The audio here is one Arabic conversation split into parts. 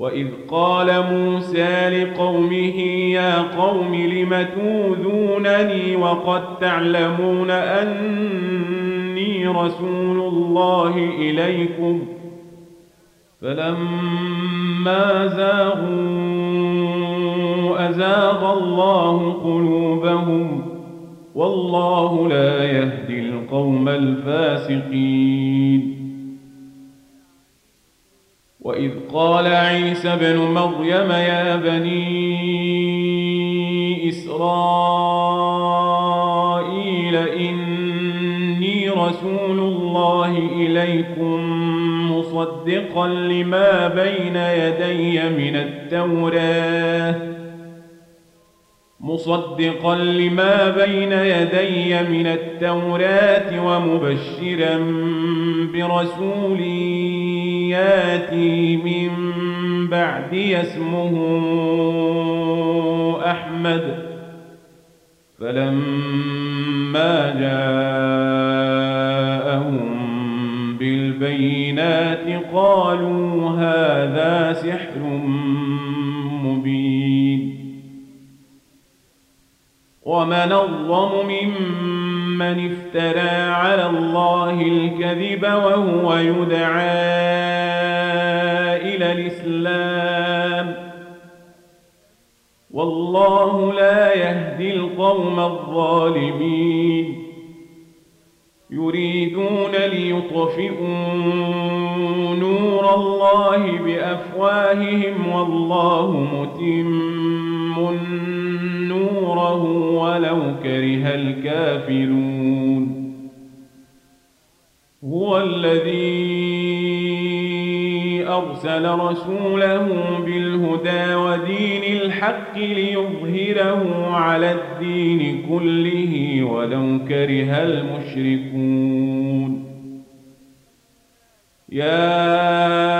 وإذ قال موسى لقومه يا قوم لم توذونني وقد تعلمون أني رسول الله إليكم؟ فلما زاغوا أزاغ الله قلوبهم والله لا يهدي القوم الفاسقين. وإذ قال عيسى بن مريم يا بني إسرائيل إني رسول الله إليكم مصدقا لما بين يدي من التوراة. مصدقا لما بين يدي من التوراة ومبشرا برسول ياتي من بعدي اسمه أحمد. فلما جاءهم بالبينات قالوا هذا سحر ومن الظلم ممن افترى على الله الكذب وهو يدعى إلى الإسلام. والله لا يهدي القوم الظالمين. يريدون ليطفئوا نور الله بأفواههم والله متم نوره ولو كره الكافرون. هو الذي أرسل رسوله بالهدى ودين الحق ليظهره على الدين كله ولو كره المشركون. يا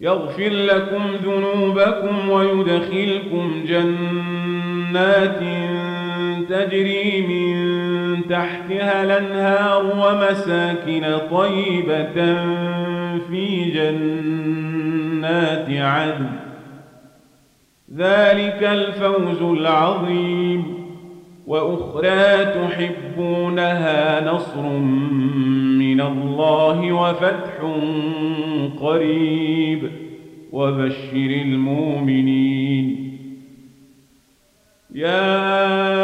يغفر لكم ذنوبكم ويدخلكم جنات تجري من تحتها الأنهار ومساكن طيبة في جنات عدن. ذلك الفوز العظيم. وأخرى تحبونها نصر من الله وفتح قريب وبشر المؤمنين. يا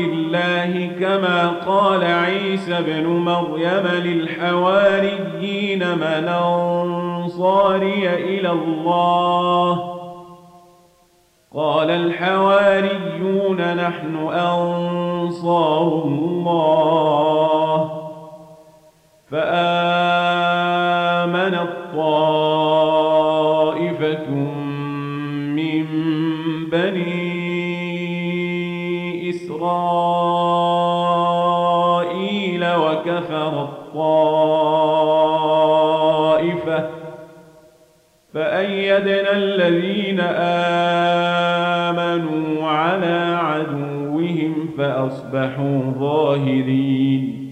لله كما قال عيسى بن مريم للحواريين من أنصاري إلى الله. قال الحواريون نحن أنصار الله. فآمن الطائفة إسرائيل وكفر الطائفة فأيدنا الذين آمنوا على عدوهم فأصبحوا ظاهرين.